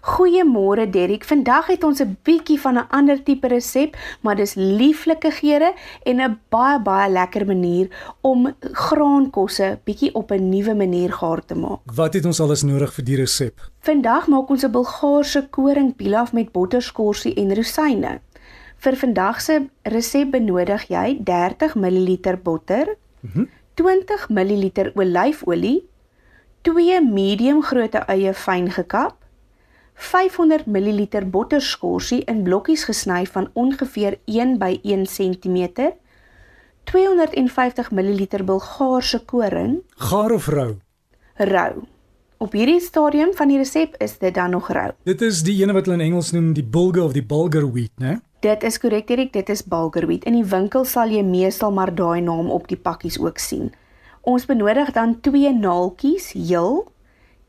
Goeiemôre Derrick. Vandag het ons 'n bietjie van 'n ander tipe resep, maar dis lieflike geure en 'n baie baie lekker manier om graankosse bietjie op 'n nuwe manier gaar te maak. Wat het ons alles nodig vir die resep? Vandag maak ons 'n Bulgaarse koringpilaf met botterskorsie en rosyne. Vir vandag se resep benodig jy 30 ml botter, mm -hmm. 20 ml olyfolie, 2 medium grootte eie fyn gekap, 500 ml botterskorsie in blokkies gesny van ongeveer 1 by 1 cm, 250 ml Bulgaarse koring, gaar of rou? Rou. Op hierdie stadium van die resep is dit dan nog rou. Dit is die ene wat hulle in Engels noem die bulgur of die bulgur wheat, né? Dit is korrek, Erik, dit is bulgur wheat. In die winkel sal jy meestal maar daai naam op die pakkies ook sien. Ons benodig dan 2 naaltjies heel,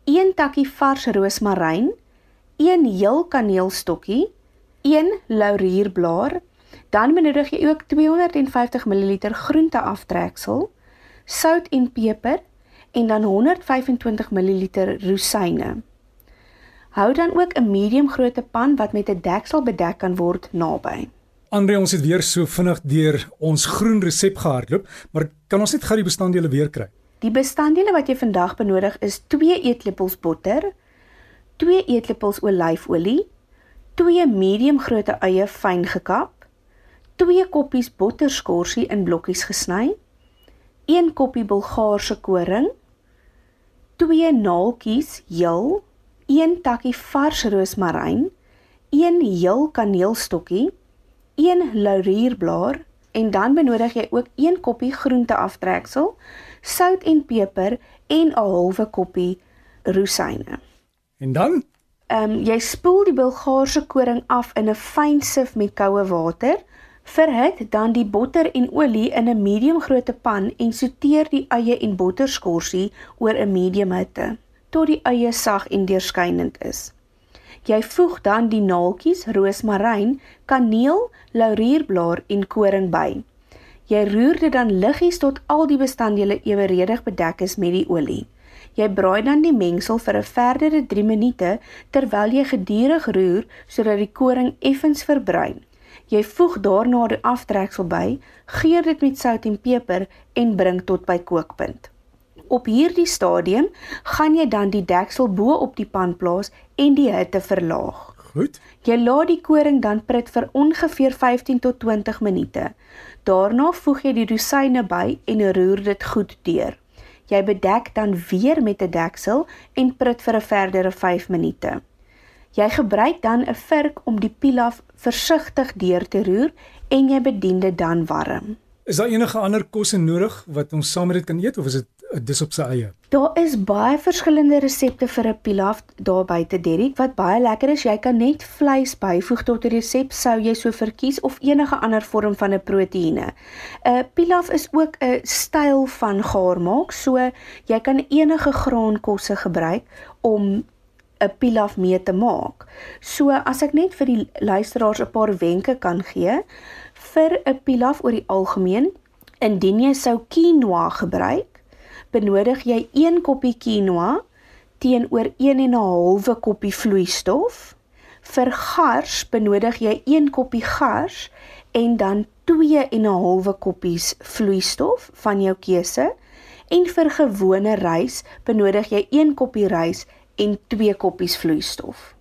1 takkie vars roosmaryn, 1 heel kaneelstokkie, 1 laurierblaar, dan benodig jy ook 250 ml groenteaftreksel, sout en peper en dan 125 ml rosyne. Hou dan ook 'n medium grootte pan wat met 'n deksel bedek kan word naby. Andre, ons het weer so vinnig deur ons groen resep gehardloop, maar kan ons net gou die bestanddele weer kry? Die bestanddele wat jy vandag benodig is 2 eetlepels botter, 2 eetlepels olyfolie, 2 medium grootte eie fyn gekap, 2 koppies botterskorsie in blokkies gesny, 1 koppie Bulgaarse koring, 2 naaltjies heel, 1 takkie vars roosmaryn, 1 heel kaneelstokkie, 1 laurierblaar en dan benodig jy ook 1 koppie groenteaftreksel, sout en peper en 'n halwe koppie rosyne. En dan? Ehm um, jy spoel die Bulgaarse koring af in 'n fyn sif met koue water. Verhit dan die botter en olie in 'n medium grootte pan en sorteer die eie en botterskorsie oor 'n medium hitte tot die eie sag en deurskynend is. Jy voeg dan die naaltjies, roosmaryn, kaneel, laurierblaar en koring by. Jy roer dit dan liggies tot al die bestanddele eweredig bedek is met die olie. Jy braai dan die mengsel vir 'n verdere 3 minute terwyl jy gedurig roer sodat die koring effens verbruin. Jy voeg daarna die aftreksel by, geur dit met sout en peper en bring tot by kookpunt. Op hierdie stadium gaan jy dan die deksel bo op die pan plaas en die hitte verlaag. Goed. Jy laat die koring dan prit vir ongeveer 15 tot 20 minute. Daarna voeg jy die rosyne by en roer dit goed deur. Jy bedek dan weer met 'n deksel en prit vir 'n verdere 5 minute. Jy gebruik dan 'n vurk om die pilaf versigtig deur te roer en jy bedien dit dan warm. Is daar enige ander kosse nodig wat ons saam met dit kan eet of is dit dis op sy eie. Daar is baie verskillende resepte vir 'n pilaf daar buite Derrick wat baie lekker is. Jy kan net vleis byvoeg tot 'n resep sou jy so verkies of enige ander vorm van 'n proteïene. 'n Pilaf is ook 'n styl van gaar maak, so jy kan enige graankosse gebruik om 'n pilaf mee te maak. So as ek net vir die luisteraars 'n paar wenke kan gee vir 'n pilaf oor die algemeen, indien jy sou quinoa gebruik, benodig jy 1 koppie quinoa teenoor 1 en 'n halwe koppie vloeistof. Vir gars benodig jy 1 koppie gars en dan 2 en 'n halwe koppies vloeistof van jou keuse. En vir gewone rys benodig jy 1 koppie rys en 2 koppies vloeistof.